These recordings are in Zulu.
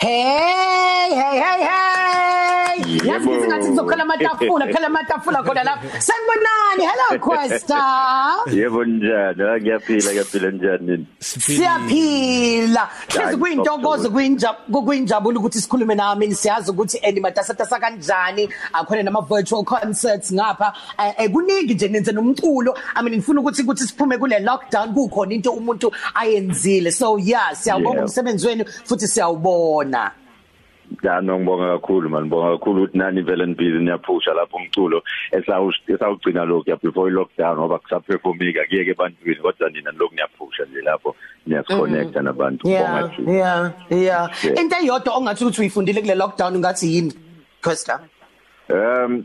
hey hey hey hey. Yazi ngithi ngathi ngizokhala amatafula khala amatafula khona la. Sanibonani hello Questa Yebo njani? Ngiyaphila ngiyaphila njani siyaphila. Hlezi kuyintokozo kuyinjabu kuyinjabulo ukuthi sikhulume nami siyazi ukuthi eni matasatasa kanjani. Akhona nama virtual concerts ngapha. Kuningi nje nenze nomculo. I mean ngifuna ukuthi ukuthi siphume kule lockdown kukhona into umuntu ayenzile. So yeah siyabonga umsebenzi wenu futhi siyawubona. Ya ngibonga kakhulu man. Ngibonga kakhulu ukuthi nani vele nibhizi niyaphusha lapho umculo esawugcina lokho ya before lockdown ngoba kusaperformika kuyeke ebantwini kodwa nina lokho niyaphusha nje lapho niyasiconnecta nabantu ngibonga thi Yeah yeah. Into eyodwa ongathi ukuthi uyifundile kule lockdown ngathi yini Costa? Um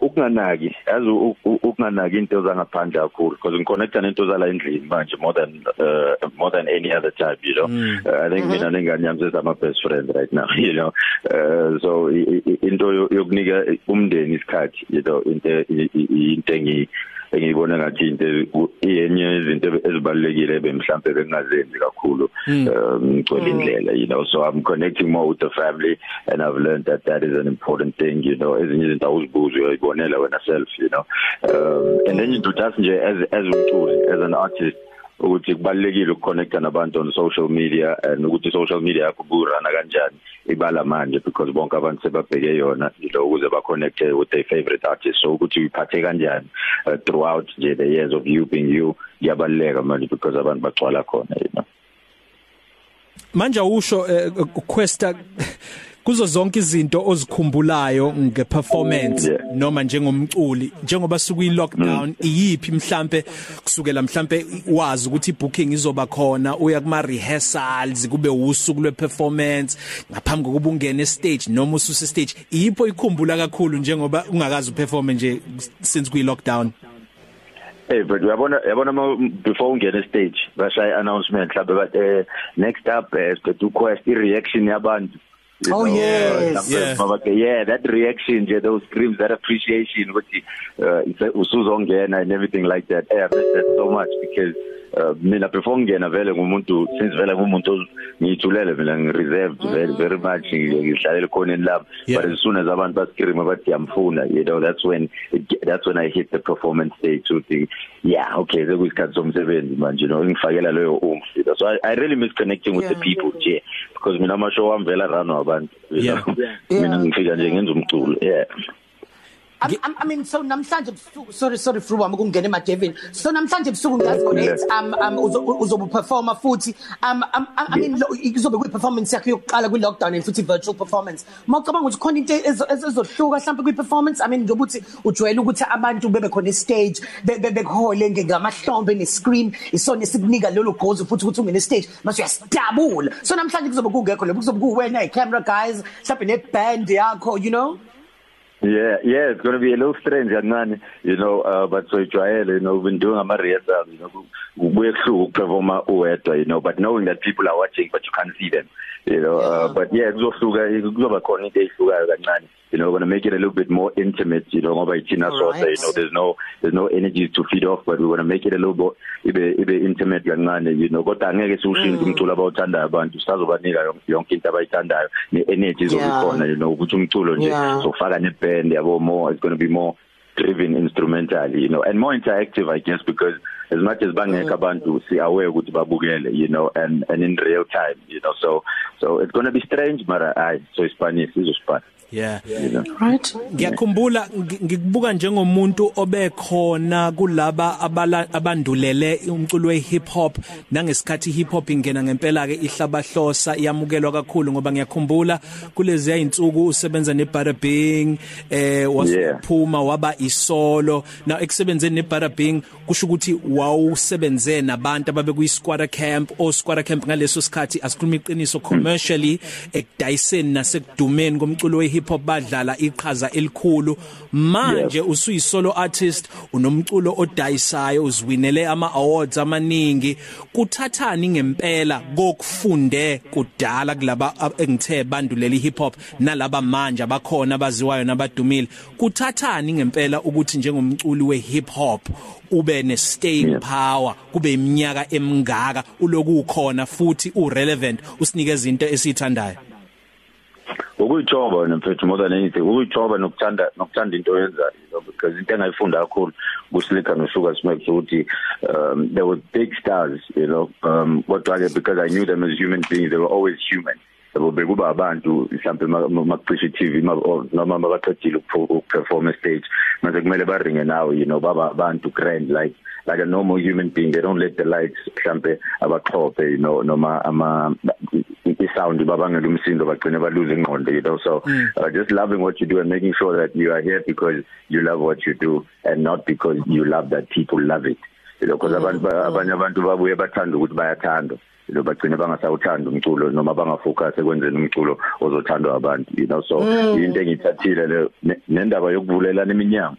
ukunganaki yazi ukunganaki into zangaphandle kakhulu because ngiconnecta nento zala endlini manje more than uh, more than any other time you know mm. uh, i think mm -hmm. mina nengane yami sesama best friend right now you know uh, so into yokunika umndeni isikhathi you know into into engi engiyibona ngathi into iyenye izinto ezibalekile bemhlambe bengazenzi kakhulu hmm. um ngicela hmm. indlela you know so i'm connecting more with the family and i've learned that that is an important thing you know ezinye izinto awuzibuzi uyayibonela wena self you know um and then you do just nje as as umculi as an artist ukuthi kubalekile ukuconnecta nabantu on social media and ukuthi social media yakho burana kanjani ibala manje because bonke abantu sebabheke yona lo ukuze ba connect with their favorite artists. So ukuthi uyiphathe kanjani uh, throughout nje the years of you being you yabaleka manje because abantu bagcwala khona you know. Manje usho uh, questa kuzo zonke izinto ozikhumbulayo ngeperformance yeah. noma njengomculi njengoba suku lockdown mm. iyiphi mhlambe kusukela mhlambe wazi ukuthi ibooking izoba khona uya kuma rehearsals kube usuku lweperformance ngaphambi kokuba ungene stage noma ususe stage iyipho ikhumbula kakhulu njengoba ungakazi uperform nje since kuyi lockdown Hey but uyabona yabona before ungena stage bashaya announcement mhlawumbe but uh, next up uh, to quest i reaction yabantu Oh know, yes. Uh, yeah. yeah, that reaction, yeah, those screams, that appreciation, what you, uh, usuzongena and everything like that. Hey, I miss that so much because uh, mina before ngena vele ngumuntu since vele ngumuntu ngithulele mina ngireserved very very much ngihlalele khona enlab but as soon as abantu bascream bathi yamfuna you know that's when it, that's when I hit the performance stage to think yeah okay sekuyisikhathi somsebenzi manje you know ngifakela leyo umfi so I, I really miss connecting with yeah. the people nje because mina amashow wami vela run wabantu you know mina ngifika nje ngenza umculo. Yeah. I, I mean so namhlanje busuku sorry sorry fru wami ukungena emadevini so namhlanje busuku ngazi connect um um uzobu performa futhi um, um I mean izobe kwi performance yakhe yokuqala kwi lockdown and futhi virtual performance. Mawucabanga ukuthi khona into ezohluka mhlawumbe kwi performance I mean njengoba uthi ujwayele ukuthi abantu bebe khona stage bekuhole ngamahlombe ne scream isona esikunika lelo gozo futhi ukuthi ungene stage mase uyastabula so namhlanje kuzobe kungekho lokho kuzobe kuwena i camera guys mhlawumbe ne band yakho you know? Yeah, yeah, it's going to be a little strange kancane, you know, uh, but so ijwayele, you know, we've been doing ama rehearsals, you know, kubuyehluk performa uwedwa, you know, but knowing that people are watching but you can't see them, you know, uh, but yeah, kuzohluka kuzoba khona into ehlukayo kancane. You know, we're going to make it a little bit more intimate, you know, ngoba ithina soda, you know, there's no there's no energy to feed off, but we want to make it a little bit ibe ibe intimate kancane, you know, kodwa angeke siwushintshe umculo abawuthandayo abantu, sisazobanika yonke into abayithandayo, ne energy zokukhona, you know, ukuthi umculo nje sofaka ne band yabo more it's going to be more driven instrumentally you know and more interactive i guess because as much as bangeka abantu si aware ukuthi babukele you know and and in real time you know so so it's going to be strange mara ay so isipanish izosipana Yeah. Right. Ngiyakhumbula ngikubuka njengomuntu obekhona kulaba abandulele umculo we-hip hop nangesikhathi hip hop ingena ngempela ke ihlabahlosa iyamukelwa kakhulu ngoba ngiyakhumbula kulezi ayinsuku usebenza neBarabing eh wasuphuma waba isolo. Now ekusebenzeni neBarabing kusho ukuthi wawusebenze nabantu ababe kuyi squatter camp. O squatter camp ngaleso sikhathi asikhuluma iqiniso commercially ekudayiseni nasekudumeni komculo we hip hop badlala iqhaza elikhulu. Manje usuyi solo artist unomculo odayisayo uziwinele ama awards amaningi. Kuthathani ngempela kokufunde kudala kulaba engithe bandulela hip hop nalaba manje abakhona abaziwayo nabadumile. Kuthathani ngempela ukuthi njengomculi we hip hop ube ne staying yeah. power kube iminyaka emingaka uloku ukhona futhi urelevant usinikeza into esithandayo ukuyijoba mfethu more than anything ukuyijoba nokuthanda nokuthanda into oyenzayo because into engayifunda kakhulu kusilika nosugar smacks ukuthi um there were big stars you know um kodwa ke because i knew them as human beings they were always human. Yabo bekuba abantu mhlawumbe makucisha TV noma mabaqedile ukuperform stage manje kumele baringe nawe you know baba abantu grand like like a normal human being they don't let the lights mhlawumbe abaxhophe you know noma ama isound babangela umsindo bagcine balose ingqondo you know so mm. uh, just loving what you do and making sure that you are here because you love what you do and not because you love that people love it you know because mm. abantu abanye abantu babuye bathanda ukuthi bayathanda lo bagcine bangasawuthanda umculo noma bangafocus ekwenzeni umculo ozothandwa abantu you know so mm. into engithathile le nendaba yokuvulelana iminyango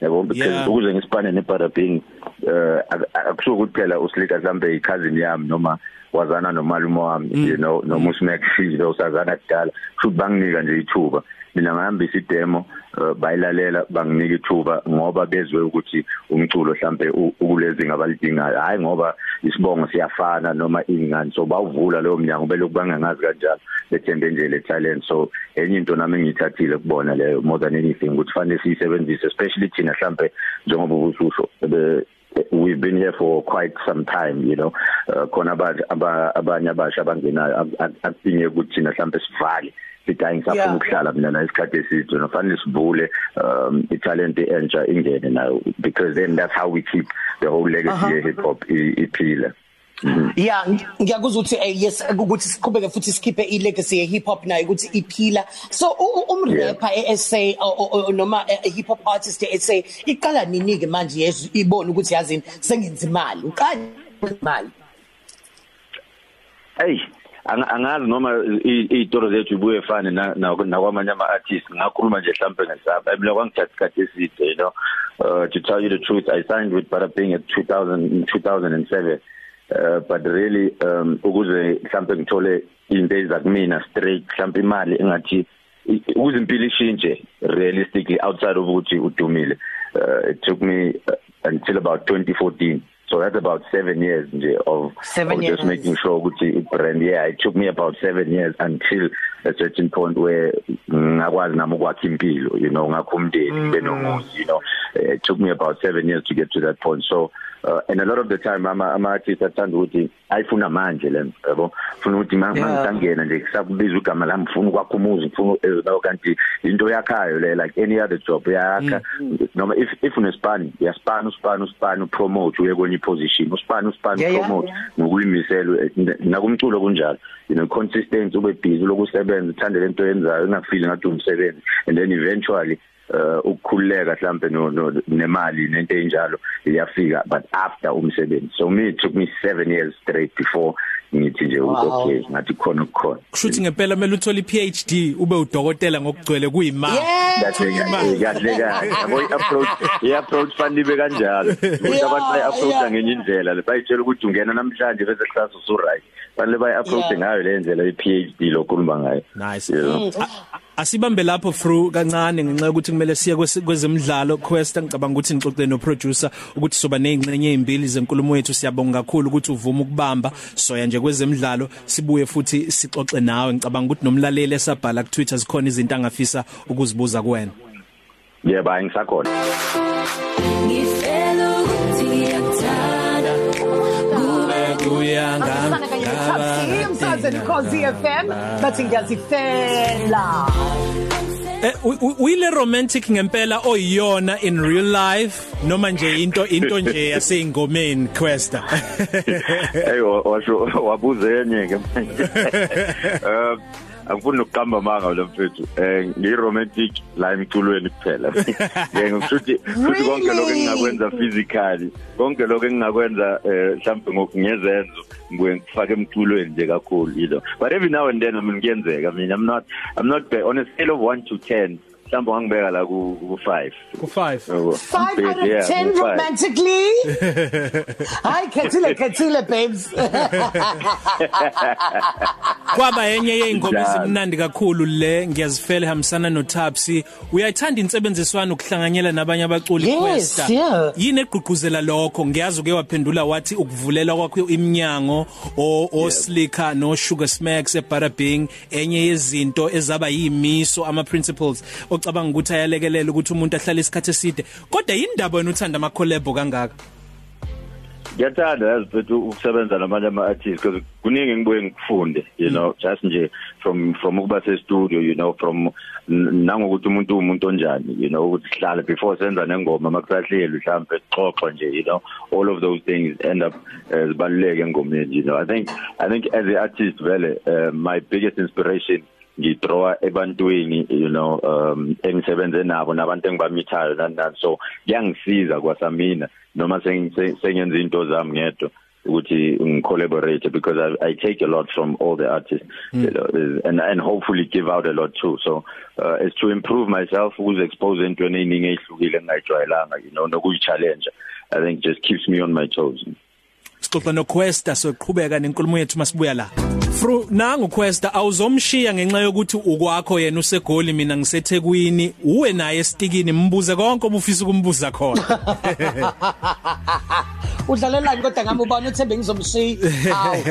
yabo because ukuze ngisipane neparabing eh akusuka ukuthi phela usilika mhlambe i-cousin yami noma wazana nomalume wami mm. you know noma uSmack Fizo usazana kudala futhi banginika nje ithuba mina ngihambisa idemo uh, bayilalela banginika ithuba ngoba bezwe ukuthi umculo mhlambe ukulezi ngabalidingayo hayi ngoba isibongo siyafana noma ingani so bawuvula leyo mnyango belokhu bangangazi kanjalo bethembe nje le talent. So enye into nami engithathile kubona leyo more than anything ukuthi fanele siyisebenzise especially thina mhlambe njengoba ubususho we've been here for quite some time you know. Uh, khona abanye abasha abangenayo akudinge ukuthi thina mhlambe sivale sithi ayingisafuna ukuhlala mina la isikhathi eside. Nofanele sivule um italent entsha ingene nayo because then that's how we keep the whole legacy uh -huh. hip hop iphila. Mm-hmm. Yeah ngiyakuzwa ukuthi eh, yes ukuthi siqhubeke futhi sikhiphe i legacy ye hip hop nayo ukuthi iphila. So um rapper essay noma hip hop artist essay iqala nini ke manje yesu ibona ukuthi yazini? Sengenza imali uqala imali Hey angazi noma izitori zethu ibuye fane na nakwamanye ama artists ngakhuluma nje mhlambe ngesaba mina kwangithatha isikhathi eside you know uh, to tell you the truth i signed with Paraping at 2000 2007 uh, but really um ukuze mhlambe ngithole into ezakumina straight mhlambe imali engathi ukuze impilo ishintshe realistically outside of ukuthi udumile. Uh, it took me uh, until about 2014 so that's about 7 years nje of, seven of years. just making sure ukuthi brand yeah it took me about 7 years until a certain point where ngakwazi nami ukwakha impilo you know ngakho umndeni mm. benomuzi you know it took me about 7 years to get to that point so uh, and a lot of the time ama ama artists athanda ukuthi ayifuna manje lento yabo ufuna ukuthi mangangena nje kusakubiza ugama lami ufuna ukwakha umuzi ufuna nawo kanti into yakhayo le like any other job yakha mm. noma if if unespan yaspan uspan uspan upromote uye kwenye position. Uspan uspan yeah, promote ngokuyimisela nakumculo kunjalo. You know consistency ube busy lokusebenza uthande lento yenzayo ungafili ngathi umsebenzi. And then eventually uh ukukhululeka mhlambe no nemali nento enjalo iyafika but after umsebenzi. So me it took me 7 years straight before ngithi nje okay ngathi khona ukukhona. Kushuthi ngempela kumele uthole iPhD ube udokotela ngokugcwele kuyima kahle kahle yabo approach i-approach fanibe kanjalo. Ukuthi abantu bayi approach ngenye indlela bayitshela ukuthi ungena namhlanje bese class usu right fanele bayi approach ngayo le ndlela i-PhD lokhuluma ngayo. Nice. Asibambe lapho fru kancane ngenxa ukuthi kumele siye kwezemidlalo quest. Ngicabanga ukuthi nixoxe no producer ukuthi soba nezingcenye ezimbili zenkulumo yethu. Siyabonga kakhulu ukuthi uvuma ukubamba. Soya nje kwezemidlalo sibuye futhi sixoxe nawe. Ngicabanga ukuthi nomlaleli esabhala ku Twitter zikhona izinto angafisa ukuzibuza kuwena. Yebo ngisakhona. Ngifela ukuthi ngiyakuthanda. Kube kuyangaba umsazeni Khosi FM bathi ngiyazifela Eh uyile romantic ngempela oyiyona in real life noma nje into into nje yaseyingomeni Questa Hey washo wabuze yenye ke manje. Um angifuni ukuqamba manga lo mfethu. Eh ngiromantic la emculweni kuphela. Ngeke ngishuthi futhi konke lokho engingakwenza physically konke lokho engingakwenza eh mhlawumbe ngokungezenzo ngibuye ngifake emculweni nje kakhulu you know. But every now and then I mean kuyenzeka mina I'm not I'm not bad. on a scale of 1 to 10 mhlawumbe ngangibeka la ku ku 5 ku 5 5 out of 10 romantically? Hayi khethile khethile babes. Kwaba yenye yeingoma ezimnandi kakhulu le ngiyazifela hamsana noTapsi. Uyayithanda insebenziswano ukuhlanganyela nabanye abaculi Yes, Questa? yeah. yini egqugquzela lokho? Ngiyazi uke waphendula wathi ukuvulela kwakho iminyango o o Slicker no Sugar Smacks eBarabing enye yezinto ezaba yimiso ama principles ocabanga ukuthi ayalekelela ukuthi umuntu ahlale isikhathi eside. Kodwa yindaba yena uthanda ama collab kangaka? Ngiyathanda yazi bethu ukusebenza namanye ama-artists because kuningi ngibuye ngikufunde you know just nje from from ukuba se-studio you know from nangokuthi umuntu umuntu onjani you know ukuthi sihlale before senza nengoma makusahleli mhlawumbe sixoxe nje you know all of those things end up uh, zibaluleke engomeni you know. I think i think as a artist vele uh, my biggest inspiration ngidrawa ebantwini you know um engisebenze nabo nabantu engibamithayo nani nani. So kuyangisiza kwasamina noma sengi- sengenza into zami ngedwa ukuthi ngicollaborate because I, I take a lot from all the artists mm. you know, and and hopefully give out a lot too. So uh, it's to improve myself ukuze expose entweni eziningi ezihlukile engayijwayelanga you know nokuyi challenge i think just keeps me on my toes. Sixoxa noQuesta soqhubeka nenkulumo yethu masibuya la. Fru nangu Questa awuzomshiya ngenxa yokuthi ukwakho yena usegoli mina ngisethekwini. Uwe naye estikini mbuze konke obufisa ukumbuza khona. Udlalelani kodwa ngami ubona uthembe ngizomshiya? Awu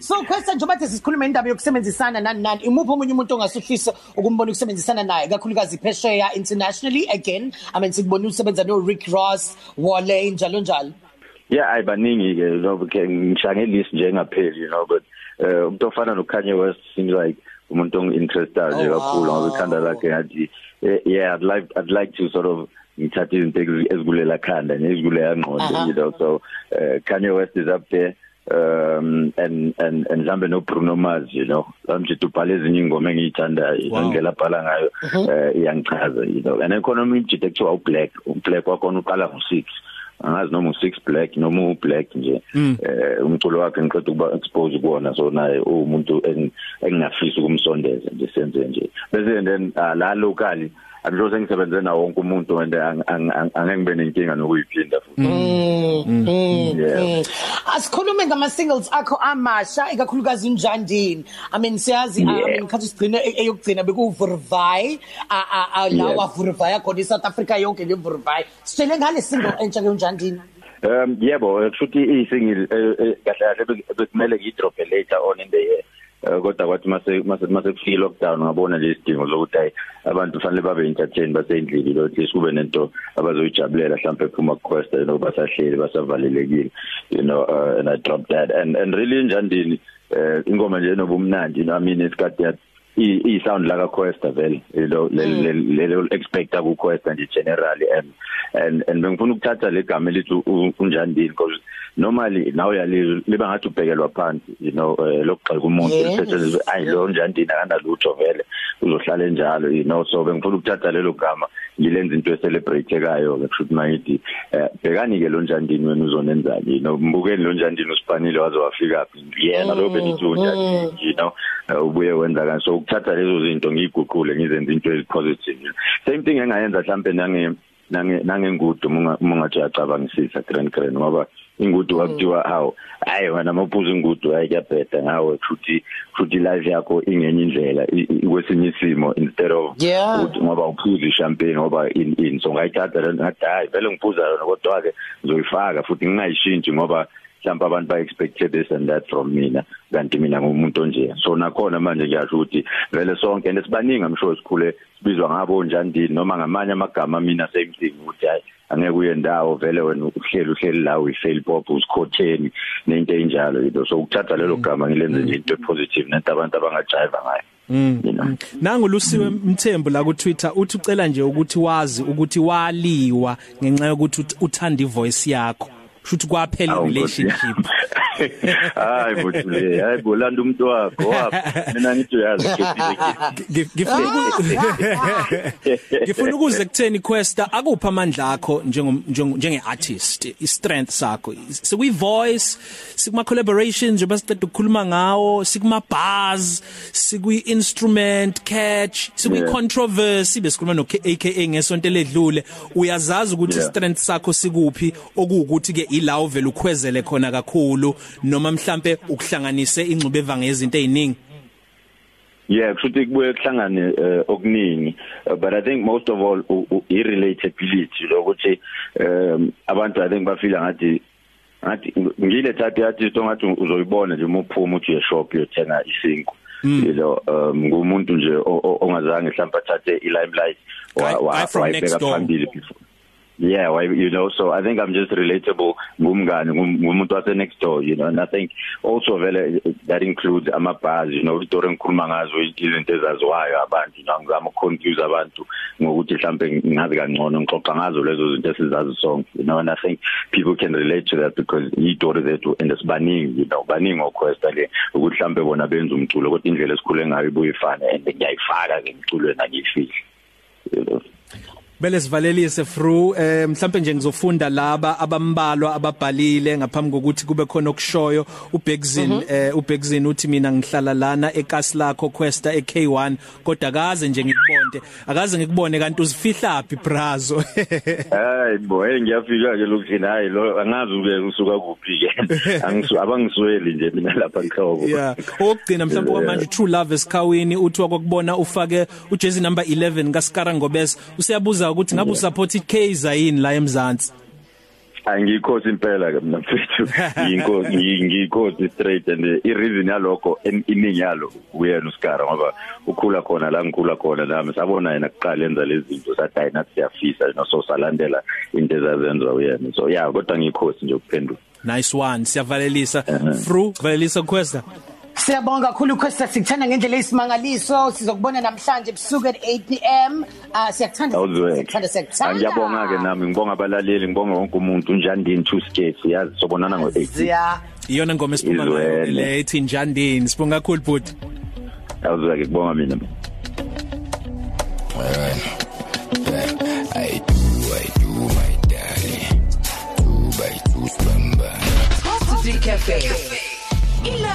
so question njengobathi sikhuluma indaba yokusebenzisana nani nani. Imuphi omunye umuntu ongasufisa ukumbona ukusebenzisana naye? Kakhulukazi phesheya internationally again i mean sikubona usebenza no Rick Ross Wale njalo njalo. Yeah ayibaningi ke you know ke ngishange list nje ngapheli you know but uh, umuntu ofana no Kanye West seems like umuntu onginterested nje Oh, kakhulu wow. ngoba ikhanda lakhe ngathi eh, yeah I'd like I'd like to sort of ngithathe izinto ezi- ezikulela khanda nezikulela ngqondo Aha. you know so uh, Kanye West is up there um and and and mhlambe no Bruno Mars you know manje ubhala ezinye ingoma engiyithandayo Wow. ngendlela abhala ngayo eh, iyangichaza you know and economy umjito ekuthiwa ublack ublack wakhona uqala ngo6 angazi noma u6 black noma u black nje eh umculo wakhe ngiqeda ukuba expose kuona so naye umuntu eng- engingafisa ukumsondeza nje senze nje. Bese then ah, la locally andlo sengisebenze nawo wonke umuntu and ang- ang- ang- angeke ngibe nenkinga nokuyiphinda futhi. Yeah. Asikhulume ngama singles akho amasha ikakhulukazi unjandini i mean siyazi I Yeah. mean khathi sigcina e- eyokugcina bekuvurvai lawa Yes. vurvai khona iSouth Africa yonke le vurvai sitshele ngale single entsha ke unjandini Um yebo futhi isingle kahle kahle bek- bekumele ngidrop later on in the year. Eh, kodwa kwathi mase mase mase kufika lockdown ngabona le sidingo sokuthi hayi abantu fanele babe entertain basendlini lo at least kube nento abazoyijabulela mhlawumbe phuma quest you know basahleli basavalelekile you know uh, and I dropped that. And and really njandini eh ingoma nje enobumnandi you know I mean isikhathi yathi i sound like a questa vele you know le le le expecta ku questa nje generally and and and bengifuna ukuthatha le gama elithi unjandini because normally nawe yalizwe liba ngathi ubhekelwa phansi you know eh, lokugxeka umuntu Yes. lisetshenziswe ayi lo njandini akanalutho vele uzohlala enjalo you know. So bengifuna ukuthatha lelo gama ngilenza into eselebrateekayo ke kusho ukuthi mayithi eh, bhekani ke lo njandini wena uzonenzani you know. Mbukeni lo njandini usipanile waze wafika phi? Yena lo benithi unjani you know eh, ubuye wenza kanjani so ukuthatha lezo zinto ngiyiguqule ngizenze into ezipositive same thing engayenza mhlambe nange nange nangengudu munga mungathi uyacabangisisa grand grand ngoba ingudu wakuthiwa hawo hayi wena mawuphuza ingudu hayi kuyabheda ngawe futhi futhi life yakho ingenye indlela i- i- kwesinye isimo instead of Yeah. ukuthi ngoba uphuza champagne ngoba in in so ngayithatha lento ngathi hayi vele ngiphuza yona kodwa ke ngizoyifaka futhi ngingayishintshi ngoba mhlawumbe abantu ba expected this and that from mina kanti mina ngumuntu onje so nakhona manje ngiyasho ukuthi vele sonke nesibaningi I'm sure sikhule sibizwa ngabo njandini noma ngamanye amagama mina same thing ukuthi hayi angeke uye ndawo vele wena uhleli uhleli la uyifail pop usikhotheni nento enjalo you know. So ukuthatha lelo gama ngilenze nje into positive nento abantu abangajiva ngayo you know. Nangu lusiwe mthembu la ku Twitter uthi ucela nje ukuthi wazi ukuthi waliwa ngenxa yokuthi ut- uthanda ivoice yakho. Shuthi kwaphela relationship hayi bothule hayi bolanda umuntu wakho wapha mina ngithi uyazi Ngif- ngifuna uku- ngifuna ukuze kutheni Questa akupha amandla akho njenge artist i strength sakho. Sikuyi voice sikuma collaborations njengoba siqeda ukukhuluma ngawo sikuma bars sikuyi instrument catch Yeah. controversy besikhuluma no AKA ngesonto ledlule uyazazi ukuthi strength sakho sikuphi okuwukuthi ke ila uvela ukhwezele khona kakhulu. Noma mhlambe ukuhlanganise ingcube evanga yezinto eziningi? Yeah, kushuthi kubuye kuhlangane uh, okuningi. Uh, but I think most of all u- u- i relatability lokuthi um abantu I think bafila ngathi ngathi ngile type artist ongathi uzoyibona nje uma uphuma uthi uyeshop uyothenga isinko you know um ngumuntu nje ongazange mhlawumbe athathe i limelight Guy- guy from next door. phambili before. Yeah, why you know, so I think I'm just relatable ngumngane ngum- ngumuntu wase next door, you know, and I think also vele that includes ama bars, you know, istory engikhuluma ngazo izinto ezaziwayo abantu, you know, ngizama confuse abantu ngokuthi mhlambe ngazi kangcono ngixoxa ngazo lezo zinto esizazi sonke, you know, and I think people can relate to that because istory zethu and sibaningi, you know, baningi oquesta le ukuthi mhlambe bona benza umculo kodwa indlela esikhule ngayo ibuye ifane and ngiyayifaka ke emculweni angiyifihle. You know. Bele sivalelise fru eh mhlambe nje ngizofunda laba abambalwa ababhalile ngaphambi kokuthi kube khona okushoyo. uBexin eh uBexin uthi mina ngihlala lana ekasi lakho Questa eK1 kodwa akaze nje ngikubonde akaze ngikubone kanti uzifihlaphi brazo Hayi bo hey ngiyafika ke lokuzina hayi lo angazi ube usuka kuphi ke. Angisu abangisweli nje mina lapha ekhoko yeah okugcina mhlawumbe kwamanje True Love esikhawini uthi wakubona ufake ujersey number 11 kaSkara Ngobese usiyabuza ukuthi ngabe usupport iKaizer yini la eMzansi? Angikhosi impela ke mina mfethu. Ngiyinkosi ngiyinkosi straight and i reason yalokho en- iningi yalo uyena uskara ngoba ukhula khona la ngikhula khona nami sabona yena kuqala enza lezi zinto sathi hayi nathi siyafisa no so salandela into ezazenza uyena. So yeah kodwa ngikhosi nje ukuphendula. Nice one siyavalelisa. Fru valelisa Questa Siyabonga kakhulu Questa sikuthanda ngendlela esimangaliso sizokubona namhlanje ebusuku at 8 pm ah siyakuthanda awuzwe siyakuthanda siyakuthanda ngiyabonga ke nami ngibonga abalaleli ngibonga wonke umuntu njandini two skates yazi sobonana ngo 8 Ziya iyona ngoma esiphuma ngayo Izwele. le ethi njandini sibonga kakhulu bhuti awuzwe ke kubonga mina I do, I do, my darling. Two by two swamba. Positive Cafe.